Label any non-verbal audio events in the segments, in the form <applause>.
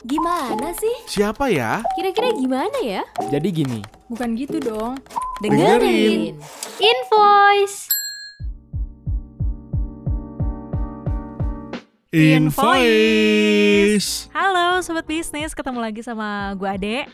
Gimana sih? Siapa ya? Kira-kira gimana ya? Jadi gini, Bukan gitu dong. Dengerin. Invoice. Invoice. Halo Sobat Bisnis, ketemu lagi sama gue Ade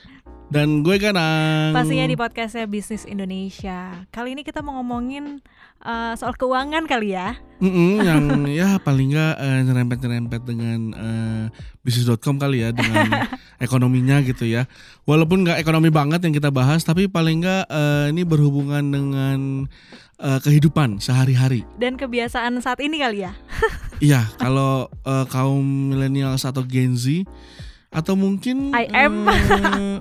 Dan gue Kanang. Pastinya di podcastnya Bisnis Indonesia Kali ini kita mau ngomongin uh, soal keuangan kali ya Mm-mm, <laughs> yang ya paling nggak eh, nyerempet-nyerempet dengan eh, bisnis.com kali ya dengan <laughs> ekonominya gitu ya. Walaupun nggak ekonomi banget yang kita bahas, tapi paling nggak eh, ini berhubungan dengan eh, kehidupan sehari-hari. Dan kebiasaan saat ini kali ya <laughs> Iya, kalau eh, kaum milenial atau Gen Z atau mungkin I am. eh,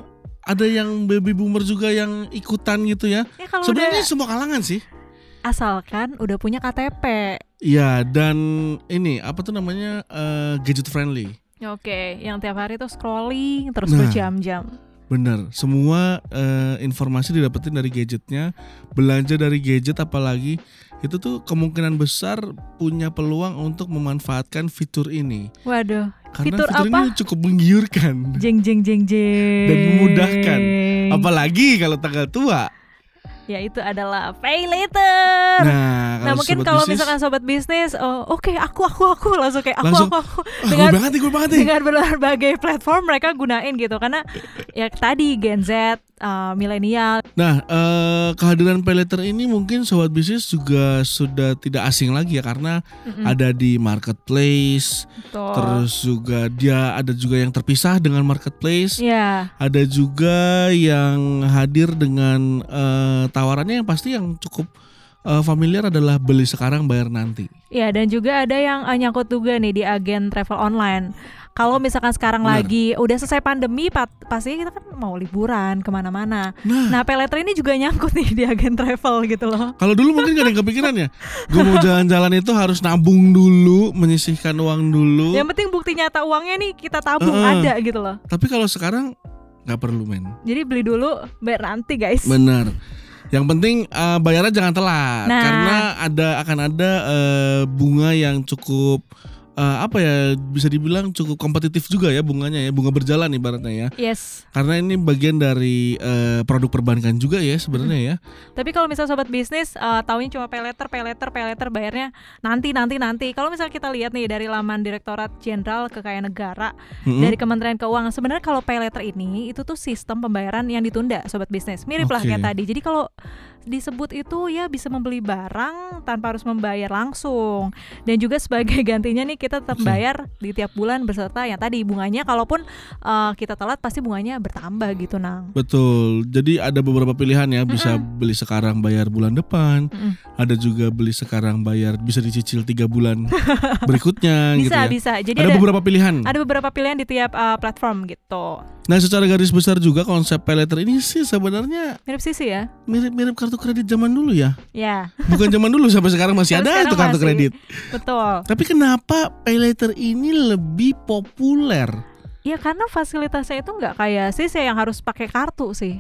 ada yang baby boomer juga yang ikutan gitu ya. Ya Sebenarnya udah semua kalangan sih. asalkan udah punya KTP Iya, dan ini apa tuh namanya eh, gadget friendly. Oke, yang tiap hari tuh scrolling terus Nah. berjam-jam Bener, semua eh, informasi didapetin dari gadgetnya, belanja dari gadget apalagi itu tuh kemungkinan besar punya peluang untuk memanfaatkan fitur ini. Waduh, Karena Fitur fitur, apa? ini cukup menggiurkan jeng jeng jeng jeng dan memudahkan. Apalagi kalau tanggal tua. Yaitu adalah pay later. Nah, Nah kalau mungkin sobat kalau bisnis, misalkan sobat bisnis, oh, oke aku aku aku langsung kayak aku Langsung, aku aku. "Ah, gue dengan banget nih, gue banget dengan berbagai platform mereka gunain gitu karena ya tadi Gen Z, uh, milenial, Nah, eh, kehadiran pay later ini mungkin sobat bisnis juga sudah tidak asing lagi ya karena Mm-mm. ada di marketplace, Betul. terus juga dia ada juga yang terpisah dengan marketplace, ya ada juga yang hadir dengan eh, tawarannya yang pasti yang cukup eh, familiar adalah beli sekarang bayar nanti. ya dan juga ada yang uh, nyangkut juga nih di agen travel online. Kalau misalkan sekarang Benar. lagi udah selesai pandemi, pat- pasti kita kan mau liburan ke mana-mana. Nah, Nah, pay later ini juga nyangkut nih di agen travel gitu loh. kalau dulu mungkin gak ada yang kepikiran ya, gue mau jalan-jalan itu harus nabung dulu, menyisihkan uang dulu. Yang penting bukti nyata uangnya nih kita tabung Heeh. ada gitu loh. Tapi kalau sekarang nggak perlu men. Jadi beli dulu, bayar nanti guys. Benar. Yang penting eh, bayarnya jangan telat Nah. karena ada akan ada eh, bunga yang cukup eh, apa ya bisa dibilang cukup kompetitif juga ya bunganya ya bunga berjalan ibaratnya ya Yes. karena ini bagian dari eh, produk perbankan juga ya sebenarnya ya Tapi kalau misalnya sobat bisnis uh, taunya cuma pay letter, pay letter, pay letter bayarnya nanti nanti nanti. Kalau misalnya kita lihat nih dari laman Direktorat Jenderal Kekayaan Negara Mm-mm. dari Kementerian Keuangan, sebenarnya kalau pay letter ini itu tuh sistem pembayaran yang ditunda sobat bisnis. Mirip lah Oke. kayak tadi. Jadi kalau disebut itu ya bisa membeli barang tanpa harus membayar langsung. Dan juga sebagai <laughs> gantinya nih kita tetap Oke. bayar di tiap bulan beserta yang tadi bunganya kalaupun uh, kita telat pasti bunganya bertambah gitu nang. Betul. Jadi ada beberapa pilihan ya bisa beli sekarang bayar bulan depan Mm-mm. ada juga beli sekarang bayar bisa dicicil tiga bulan <laughs> berikutnya gitu bisa ya. bisa. Jadi ada ada beberapa pilihan. ada beberapa pilihan di tiap uh, platform gitu. Nah secara garis besar juga konsep pay letter ini sih sebenarnya mirip sisi ya? Mirip-mirip kartu kredit zaman dulu ya. ya Bukan zaman dulu sampai sekarang masih Sampai ada sekarang itu kartu masih. kredit. betul Tapi kenapa pay later ini lebih populer? ya karena fasilitasnya itu nggak kayak sisi yang harus pakai kartu sih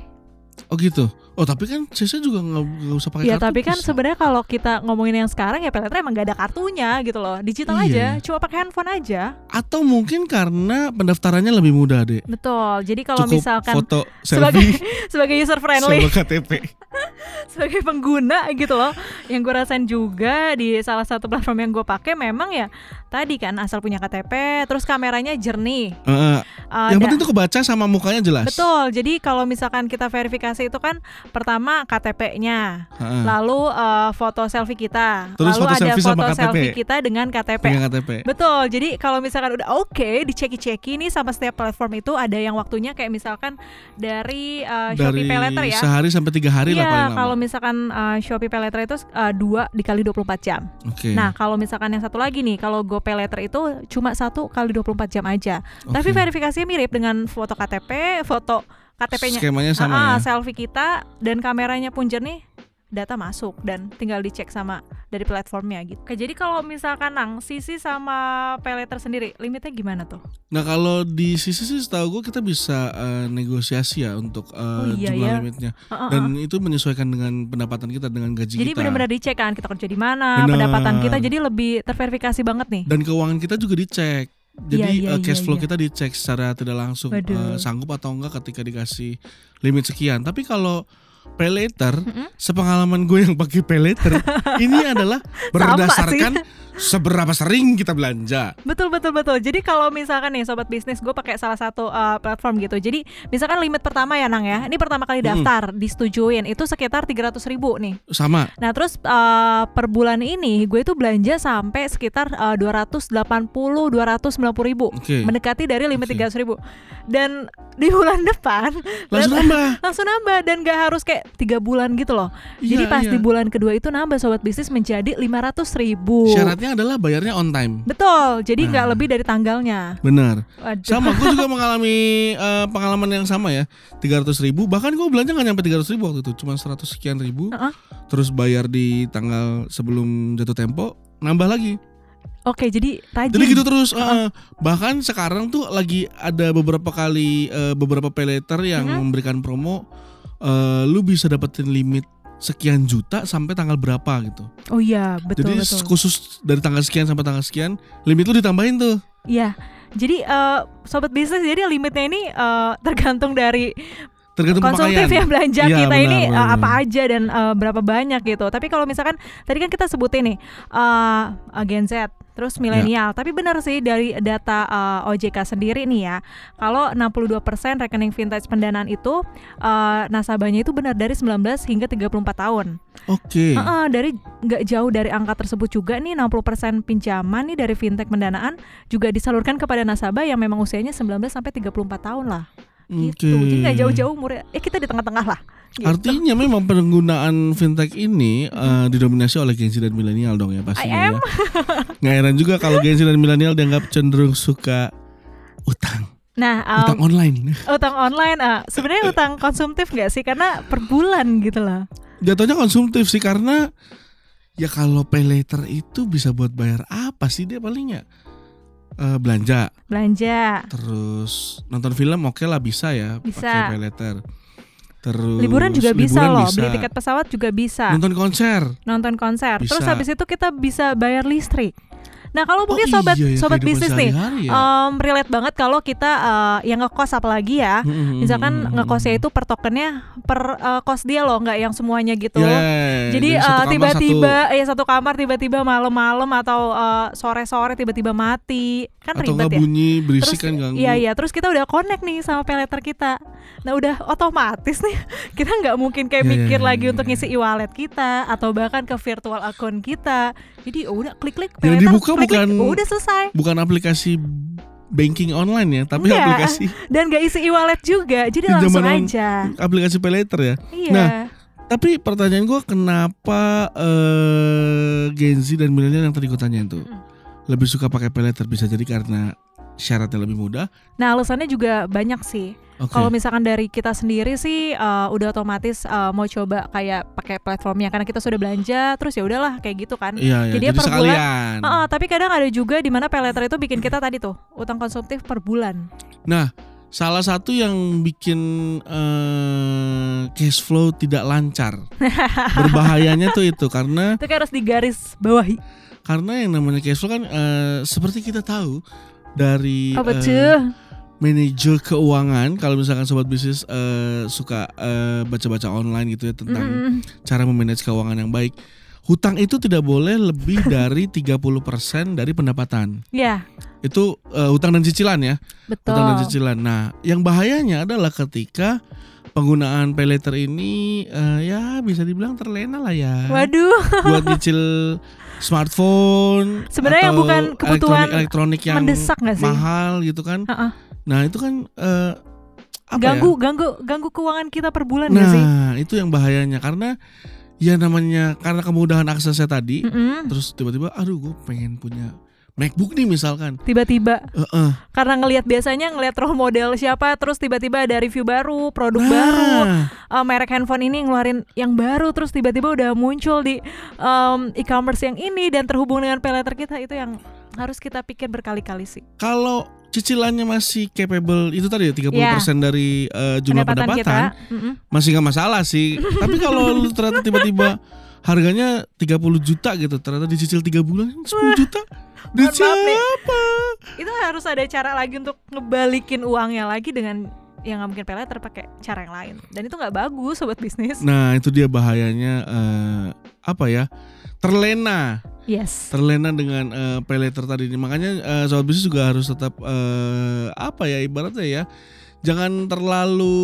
Oh gitu. Oh tapi kan Sisa juga nggak usah pakai ya kartu. tapi kan sebenarnya kalau kita ngomongin yang sekarang ya peletre emang nggak ada kartunya gitu loh digital Iya. aja cuma pakai handphone aja atau mungkin karena pendaftarannya lebih mudah deh. betul jadi kalau Cukup misalkan foto <laughs> sebagai selfie sebagai user friendly sama KTP. <laughs> sebagai pengguna gitu loh yang gue rasain juga di salah satu platform yang gue pakai memang ya tadi kan asal punya KTP terus kameranya jernih Heeh. Uh, yang penting tuh kebaca sama mukanya jelas. betul jadi kalau misalkan kita verifikasi itu kan pertama KTP-nya lalu uh, foto selfie kita Terus lalu foto ada selfie foto sama KTP. selfie kita dengan KTP Pegang KTP. Betul, jadi kalau misalkan udah oke, diceki-ceki nih sama setiap platform itu ada yang waktunya kayak misalkan dari uh, Shopee Dari Pay Later ya. sehari sampai tiga hari lah Iya, paling lama. kalau misalkan uh, Shopee Pay Later itu uh, dua dikali 24 jam. Oke. Nah, kalau misalkan yang satu lagi nih, kalau GoPay Later itu cuma satu kali 24 jam aja. Tapi Oke. verifikasinya mirip dengan foto KTP, foto KTP-nya Skemanya sama Ah, ya. selfie kita dan kameranya pun jernih data masuk dan tinggal dicek sama dari platformnya gitu. Oke, jadi kalau misalkan nang sisi sama pay letter sendiri limitnya gimana tuh? Nah kalau di sisi sih setahu gue kita bisa eh, negosiasi ya untuk eh, Oh, iya jumlah ya. limitnya Heeh, dan heeh. itu menyesuaikan dengan pendapatan kita dengan gaji Jadi kita benar-benar dicek kan kita kerja di mana, Benar. pendapatan kita jadi lebih terverifikasi banget nih. dan keuangan kita juga dicek Jadi Iya, iya, eh, cash flow iya. kita dicek secara tidak langsung Waduh. eh, sanggup atau enggak ketika dikasih limit sekian. Tapi kalau pay later, Mm-mm. sepengalaman gue yang pakai pay later, <laughs> ini adalah berdasarkan seberapa sering kita belanja. Betul betul betul. Jadi kalau misalkan nih sobat bisnis, gue pakai salah satu uh, platform gitu. Jadi misalkan limit pertama ya Nang ya, ini pertama kali daftar, disetujuin itu sekitar 300 ribu nih. Sama. Nah terus uh, per bulan ini gue itu belanja sampai sekitar uh, 280 290 ribu, Oke. mendekati dari limit Oke. 300 ribu. Dan di bulan depan Langsung nambah. <laughs> langsung nambah dan gak harus kayak tiga bulan gitu loh. Jadi Iya, pas iya. di bulan kedua itu nambah sobat bisnis menjadi 500 ribu. Syaratnya adalah bayarnya on time. Betul, jadi nggak Nah. lebih dari tanggalnya. Benar. Waduh. Sama, gue juga <laughs> mengalami eh, pengalaman yang sama ya. 300 ribu, bahkan gue belanja nggak nyampe 300 ribu waktu itu, cuma 100 sekian ribu. Heeh. Terus bayar di tanggal sebelum jatuh tempo, nambah lagi. Oke, jadi rajin. Jadi gitu terus. eh, bahkan sekarang tuh lagi ada beberapa kali eh, beberapa pay later yang Mhm. memberikan promo. Eh, lu bisa dapetin limit sekian juta sampai tanggal berapa gitu. Oh iya, betul Jadi betul. khusus dari tanggal sekian sampai tanggal sekian, limit lu ditambahin tuh. Iya. Jadi eh, sobat bisnis jadi limitnya ini eh, tergantung dari Tergantung konsumtif pemakaian. ya belanja Iya, kita benar, ini benar, eh, apa aja dan eh, berapa banyak gitu. Tapi kalau misalkan tadi kan kita sebutin nih eh eh, Gen Z terus milenial. Tapi benar sih dari data eh, OJK sendiri nih ya. Kalau 62% rekening vintage pendanaan itu eh, nasabahnya itu benar dari 19 hingga 34 tahun. Oke. Heeh, dari nggak jauh dari angka tersebut juga nih 60% pinjaman nih dari fintech pendanaan juga disalurkan kepada nasabah yang memang usianya 19 sampai 34 tahun lah. Gitu. Oke. Jadi nggak jauh-jauh umurnya. Eh kita di tengah-tengah lah. Gitu. Artinya memang penggunaan fintech ini eh, didominasi oleh Gen Z dan milenial dong ya pastinya I am. ya. Nggak heran juga kalau Gen Z dan milenial dianggap cenderung suka utang, Nah, utang um, online. utang online ah, sebenarnya utang konsumtif nggak sih? Karena per bulan gitu lah. Jatuhnya konsumtif sih karena ya kalau pay later itu bisa buat bayar apa sih dia palingnya? Eh, belanja, Belanja, terus nonton film oke lah bisa ya Bisa. pakai pay later. Terus liburan juga bisa liburan loh. bisa. Beli tiket pesawat juga bisa. Nonton konser. nonton konser. Bisa. Terus habis itu kita bisa bayar listrik. Nah, kalau mungkin Oh sobat iya ya, sobat bisnis nih, ya. um, relate banget kalau kita uh, yang ngekos apalagi ya. Mm-mm. Misalkan ngekosnya itu per tokennya per uh, kos dia loh, nggak yang semuanya gitu. Yeah, Jadi uh, tiba-tiba satu- ya satu kamar tiba-tiba malam-malam atau uh, sore-sore tiba-tiba mati. Kan atau ribet ya. bunyi berisik Terus kan ganggu. iya iya, terus kita udah connect nih sama paylater kita. Nah, udah otomatis nih <laughs> kita nggak mungkin kayak Iya, iya, mikir iya, lagi iya, untuk iya. ngisi e-wallet kita atau bahkan ke virtual account kita. Jadi oh, udah klik-klik Yang paylater, dibuka bukan- oh, udah selesai. Bukan aplikasi banking online ya, tapi Enggak. aplikasi Dan gak isi e-wallet juga, jadi Di langsung zaman aja. aplikasi pay later ya. Iya. Nah, Tapi pertanyaan gue kenapa eh Gen Z dan milenial yang tadi gue tanyain tuh Mm. lebih suka pakai pay later bisa jadi karena syaratnya lebih mudah. Nah, alasannya juga banyak sih. Oke. Kalau misalkan dari kita sendiri sih uh, udah otomatis uh, mau coba kayak pakai platformnya karena kita sudah belanja terus ya udahlah kayak gitu kan. Iya, iya. Jadi Jadi, per bulan- sekalian. Heeh, tapi kadang ada juga di mana paylater itu bikin kita tadi tuh utang konsumtif per bulan. Nah, salah satu yang bikin eh, cash flow tidak lancar, <laughs> berbahayanya tuh itu karena Itu kayak harus digaris bawahi. karena yang namanya cash flow kan eh, seperti kita tahu dari Apa tuh? manajer keuangan kalau misalkan sobat bisnis eh, suka eh, baca-baca online gitu ya tentang Mm-mm. cara memanage keuangan yang baik. Hutang itu tidak boleh lebih <laughs> dari 30% dari pendapatan. Ya, Itu eh, hutang dan cicilan ya. betul. Hutang dan cicilan. Nah, yang bahayanya adalah ketika penggunaan pay later ini eh, ya bisa dibilang terlena lah ya. Waduh, <laughs> Buat nyicil smartphone Sebenarnya yang bukan kebutuhan elektronik, elektronik yang mendesak nggak sih? mahal gitu kan. Heeh. Nah, itu kan eh, apa ganggu ya? ganggu ganggu keuangan kita per bulan nggak sih? Nah, itu yang bahayanya karena ya namanya karena kemudahan aksesnya tadi Mm-mm. terus tiba-tiba aduh gue pengen punya MacBook nih misalkan. Tiba-tiba Heeh. karena ngelihat biasanya ngelihat role model siapa terus tiba-tiba ada review baru, produk baru, Nah, uh, merek handphone ini ngeluarin yang baru terus tiba-tiba udah muncul di um, e-commerce yang ini dan terhubung dengan paylater kita itu yang harus kita pikir berkali-kali sih. kalau cicilannya masih capable itu tadi ya 30% Ya. dari eh, jumlah pendapatan, kita. Mm-mm. masih nggak masalah sih. <laughs> Tapi kalau lu ternyata tiba-tiba harganya 30 juta gitu ternyata dicicil 3 bulan 10 juta? Duit nih. siapa? Itu harus ada cara lagi untuk ngebalikin uangnya lagi dengan yang nggak mungkin pay later pakai cara yang lain. Dan itu nggak bagus sobat bisnis. Nah itu dia bahayanya eh, apa ya? Terlena. Yes. Terlena dengan eh, pay later tadi. Ini makanya eh, sobat bisnis juga harus tetap eh, apa ya ibaratnya ya jangan terlalu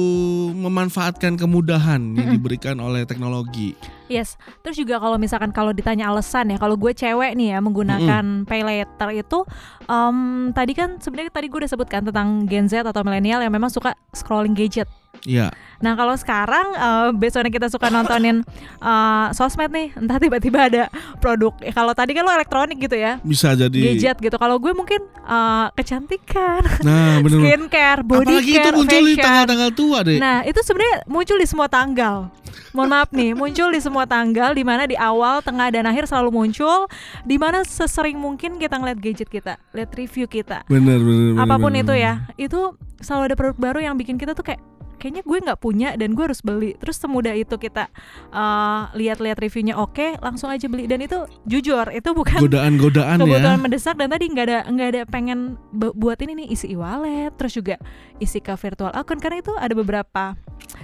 memanfaatkan kemudahan yang diberikan oleh teknologi. Yes, terus juga kalau misalkan kalau ditanya alasan ya, kalau gue cewek nih ya menggunakan pay later itu, em, tadi kan sebenarnya tadi gue udah sebutkan tentang Gen Z atau milenial yang memang suka scrolling gadget. Ya Nah kalau sekarang eh besoknya kita suka nontonin eh, sosmed nih, entah tiba-tiba ada produk. eh, kalau tadi kan lo elektronik gitu ya, bisa jadi gadget gitu. Kalau gue mungkin eh, kecantikan, nah bener skincare, body apalagi itu care, muncul di tanggal-tanggal tua deh Nah, itu sebenarnya muncul di semua tanggal. Mohon maaf nih, muncul di semua tanggal di mana di awal, tengah dan akhir selalu muncul di mana sesering mungkin kita ngeliat gadget kita, lihat review kita. bener bener, Apa pun bener, itu bener. ya, itu selalu ada produk baru yang bikin kita tuh kayak kayaknya gue nggak punya dan gue harus beli. Terus semudah itu kita uh, lihat-lihat reviewnya oke, langsung aja beli dan itu jujur itu bukan godaan-godaan ya kebutuhan mendesak dan tadi nggak ada nggak ada pengen bu- buat ini nih isi e-wallet terus juga isi ke virtual account karena itu ada beberapa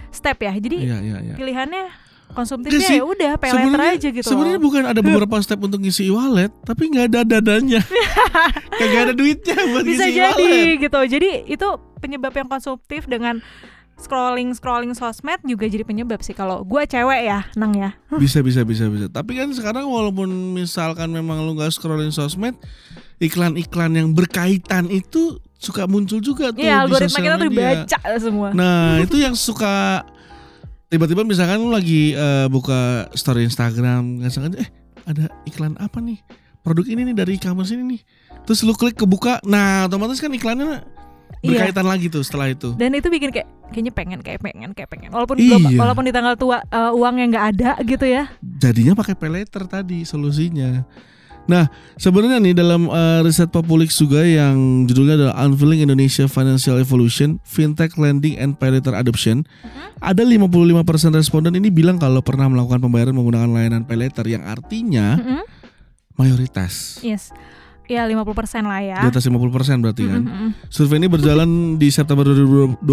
step ya jadi Iya iya iya. pilihannya konsumtifnya ya udah Sebenarnya aja gitu sebenarnya bukan ada beberapa <laughs> step untuk ngisi e-wallet, tapi nggak ada dadanya. <laughs> Kagak ada duitnya buat bisa ngisi jadi e-wallet. gitu jadi itu penyebab yang konsumtif dengan scrolling scrolling sosmed juga jadi penyebab sih kalau gue cewek ya nang ya. Bisa bisa bisa bisa. Tapi kan sekarang walaupun misalkan memang lu nggak scrolling sosmed, iklan-iklan yang berkaitan itu suka muncul juga tuh Iya di algoritma sosial kita tuh dibaca semua. Nah <laughs> itu yang suka tiba-tiba misalkan lu lagi eh, buka story Instagram nggak sengaja eh ada iklan apa nih? Produk ini nih dari e-commerce ini nih. Terus lu klik kebuka nah otomatis kan iklannya Iya. berkaitan lagi tuh setelah itu. Dan itu bikin kayak kayaknya pengen kayak pengen kayak pengen walaupun Iya. belum walaupun di tanggal tua eh, uangnya nggak ada gitu ya jadinya pakai pay later tadi solusinya nah sebenarnya nih dalam eh, riset Populix juga yang judulnya adalah Unveiling Indonesia Financial Evolution Fintech Lending and Pay Later Adoption ada 55% responden ini bilang kalau pernah melakukan pembayaran menggunakan layanan pay later yang artinya Mm-mm. mayoritas Yes. Ya 50% lah ya. di atas 50% berarti kan. Mm-mm. Survei ini berjalan di September 2023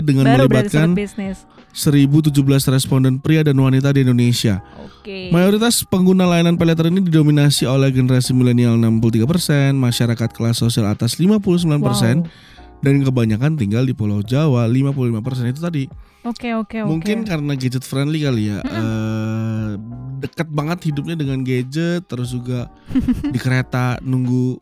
dengan Baru melibatkan sobat bisnis. 1017 responden pria dan wanita di Indonesia. Oke. Mayoritas pengguna layanan pay later ini didominasi oleh generasi milenial 63%, masyarakat kelas sosial atas 59%, Wow. dan kebanyakan tinggal di Pulau Jawa 55% itu tadi. Oke oke oke. Mungkin karena gadget friendly kali ya. eh, dekat banget hidupnya dengan gadget terus juga <laughs> di kereta nunggu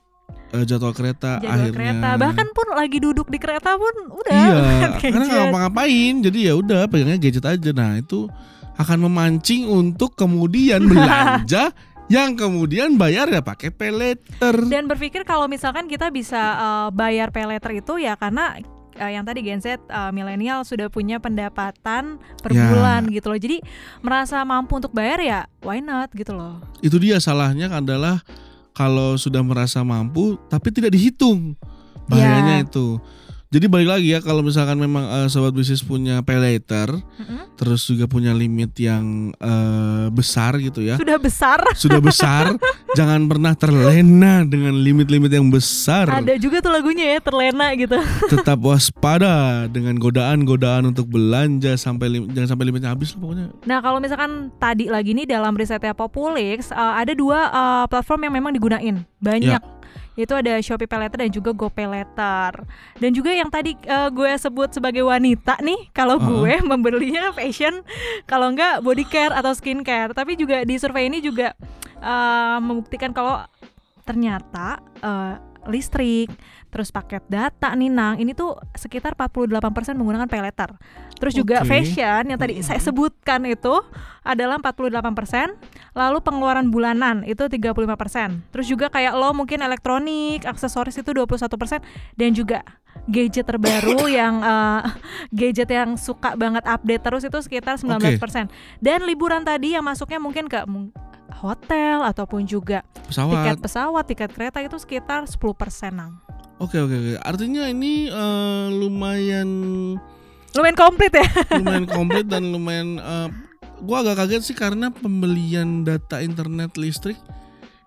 eh, jadwal kereta jadwal akhirnya. kereta bahkan pun lagi duduk di kereta pun udah Iya, <laughs> karena nggak ngapa-ngapain, jadi ya udah pegangnya gadget aja. Nah itu akan memancing untuk kemudian <laughs> belanja yang kemudian bayar ya pakai pay later. Dan berpikir kalau misalkan kita bisa eh, bayar pay later itu ya karena eh, yang tadi Gen Z eh, milenial sudah punya pendapatan per Ya. bulan gitu loh. Jadi merasa mampu untuk bayar ya why not gitu loh. Itu dia salahnya adalah kalau sudah merasa mampu tapi tidak dihitung bahayanya Ya. itu. Jadi balik lagi ya kalau misalkan memang eh, sobat bisnis punya pay later, Mm-mm. terus juga punya limit yang eh, besar gitu ya. Sudah besar. Sudah besar, <laughs> jangan pernah terlena dengan limit-limit yang besar. Ada juga tuh lagunya ya terlena gitu. tetap waspada dengan godaan-godaan untuk belanja sampai lim- jangan sampai limitnya habis lah pokoknya. Nah kalau misalkan tadi lagi nih dalam risetnya Populix uh, ada dua uh, platform yang memang digunain banyak. Yaitu ada Shopee Pay Later dan juga GoPay Later. Dan juga yang tadi uh, gue sebut sebagai wanita nih, kalau Uh-uh. gue <laughs> membelinya fashion, kalau enggak body care atau skincare. Tapi juga di survei ini juga uh, membuktikan kalau ternyata uh, listrik, terus paket data nih Nang, ini tuh sekitar 48% menggunakan pay later. Terus juga Oke. fashion yang tadi saya sebutkan itu adalah 48%, lalu pengeluaran bulanan itu 35%. Terus juga kayak lo mungkin elektronik, aksesoris itu 21% dan juga gadget terbaru <coughs> yang eh, gadget yang suka banget update terus itu sekitar 19%. Dan liburan tadi yang masuknya mungkin ke hotel ataupun juga tiket Pesawat. pesawat, tiket kereta itu sekitar 10% nang. Oke oke oke. Artinya ini eh, lumayan Lumayan komplit ya. <laughs> lumayan komplit dan lumayan eh, gua agak kaget sih karena pembelian data internet listrik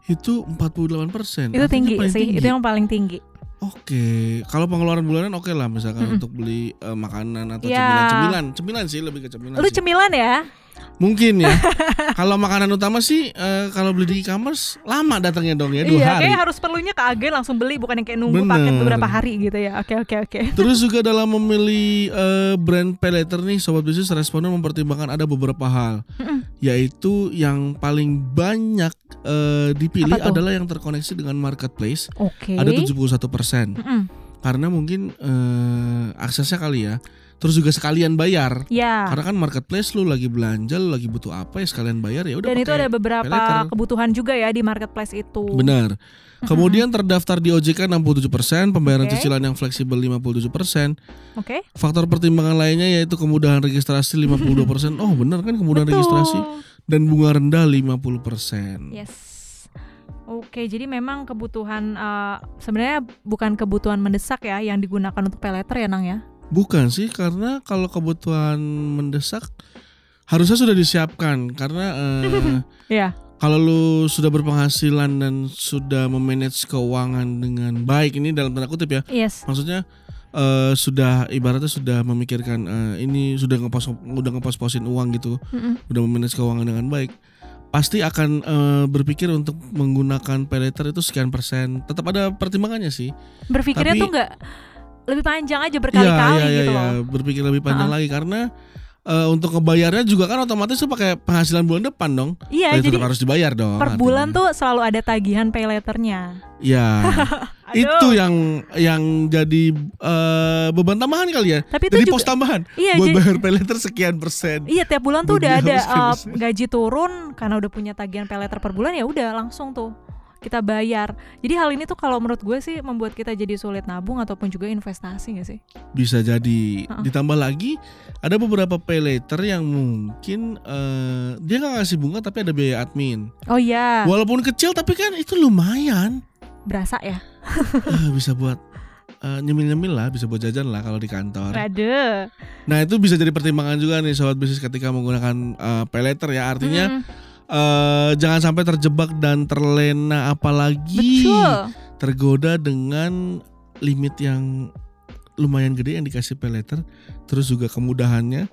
itu 48%. Itu tinggi sih, tinggi. itu yang paling tinggi. Oke, kalau pengeluaran bulanan oke lah misalkan Mm-mm. untuk beli eh, makanan atau Ya. cemilan-cemilan. Cemilan sih lebih ke cemilan Lu sih. cemilan ya? Mungkin ya. <laughs> kalau makanan utama sih eh, kalau beli di e-commerce lama datangnya dong ya dua iya, hari. kayak harus perlunya ke agen langsung beli bukan yang kayak nunggu paket Bener. beberapa hari gitu ya. Oke, oke, oke. Terus <laughs> juga dalam memilih eh, brand pay later nih sobat bisnis responden mempertimbangkan ada beberapa hal, Mm-mm. yaitu yang paling banyak eh, dipilih adalah yang terkoneksi dengan marketplace. Oke. Ada 71% Mm-mm. karena mungkin eh, aksesnya kali ya. Terus juga sekalian bayar. Ya. Karena kan marketplace lu lagi belanja, lu lagi butuh apa ya sekalian bayar ya udah Dan itu ada beberapa paylater. kebutuhan juga ya di marketplace itu. Benar. Kemudian terdaftar di OJK 67%, pembayaran Oke. cicilan yang fleksibel 57%. Oke. Faktor pertimbangan lainnya yaitu kemudahan registrasi 52%. Oh, benar kan kemudahan Betul. registrasi dan bunga rendah 50%. Yes. Oke, jadi memang kebutuhan eh, sebenarnya bukan kebutuhan mendesak ya yang digunakan untuk pay letter ya, Nang ya. Bukan sih karena kalau kebutuhan mendesak harusnya sudah disiapkan karena eh, <laughs> Iya. kalau lu sudah berpenghasilan dan sudah memanage keuangan dengan baik ini dalam tanda kutip ya. Yes. Maksudnya eh, sudah ibaratnya sudah memikirkan eh, ini sudah ngepos udah ngepos-posin uang gitu, Mm-mm. udah memanage keuangan dengan baik. Pasti akan eh, berpikir untuk menggunakan pay later itu sekian persen. Tetap ada pertimbangannya sih. Berpikirnya Tapi- tuh nggak lebih panjang aja berkali-kali Iya, iya, gitu iya, loh. Berpikir lebih panjang Ha-ha. lagi karena eh, untuk ngebayarnya juga kan otomatis tuh pakai penghasilan bulan depan dong. Iya, Ya, jadi harus dibayar dong. per bulan artinya. tuh selalu ada tagihan pay letternya. <laughs> Itu yang yang jadi eh, beban tambahan kali ya. Tapi itu Jadi juga pos tambahan iya, buat jadi- bayar pay later sekian persen. Iya tiap bulan tuh udah ada uh, gaji turun karena udah punya tagihan pay letter per bulan ya udah langsung tuh kita bayar. Jadi hal ini tuh kalau menurut gue sih membuat kita jadi sulit nabung ataupun juga investasi gak sih? Bisa jadi. Ha-ha. Ditambah lagi ada beberapa pay later yang mungkin eh, dia nggak ngasih bunga tapi ada biaya admin. Oh iya, Walaupun kecil tapi kan itu lumayan. Berasa ya. Ah, <laughs> bisa buat eh, nyemil-nyemil lah, bisa buat jajan lah kalau di kantor. Rade. Nah itu bisa jadi pertimbangan juga nih sobat bisnis ketika menggunakan uh, pay letter ya. Artinya Mm, eh, jangan sampai terjebak dan terlena apalagi betul. tergoda dengan limit yang lumayan gede yang dikasih pay letter. Terus juga kemudahannya.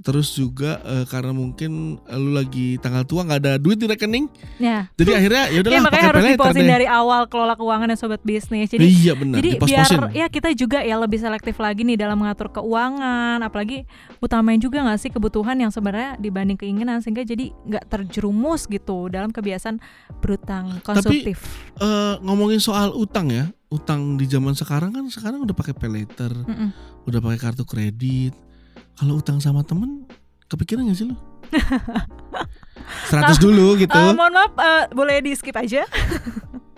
Terus juga eh, karena mungkin eh, lu lagi tanggal tua nggak ada duit di rekening. Ya. Jadi akhirnya ya Ya udahlah makanya harus diposin deh. dari awal kelola keuangan dan sobat bisnis. Jadi iya benar, Jadi biar ya kita juga ya lebih selektif lagi nih dalam mengatur keuangan, apalagi utamain juga nggak sih kebutuhan yang sebenarnya dibanding keinginan sehingga jadi nggak terjerumus gitu dalam kebiasaan berutang konsumtif. Eh, ngomongin soal utang ya, utang di zaman sekarang kan sekarang udah pakai pay letter, Mm-mm. udah pakai kartu kredit. Kalau utang sama temen, kepikiran gak sih lu? <laughs> 100 dulu gitu. Eh, mohon maaf, eh, boleh di skip aja. <laughs>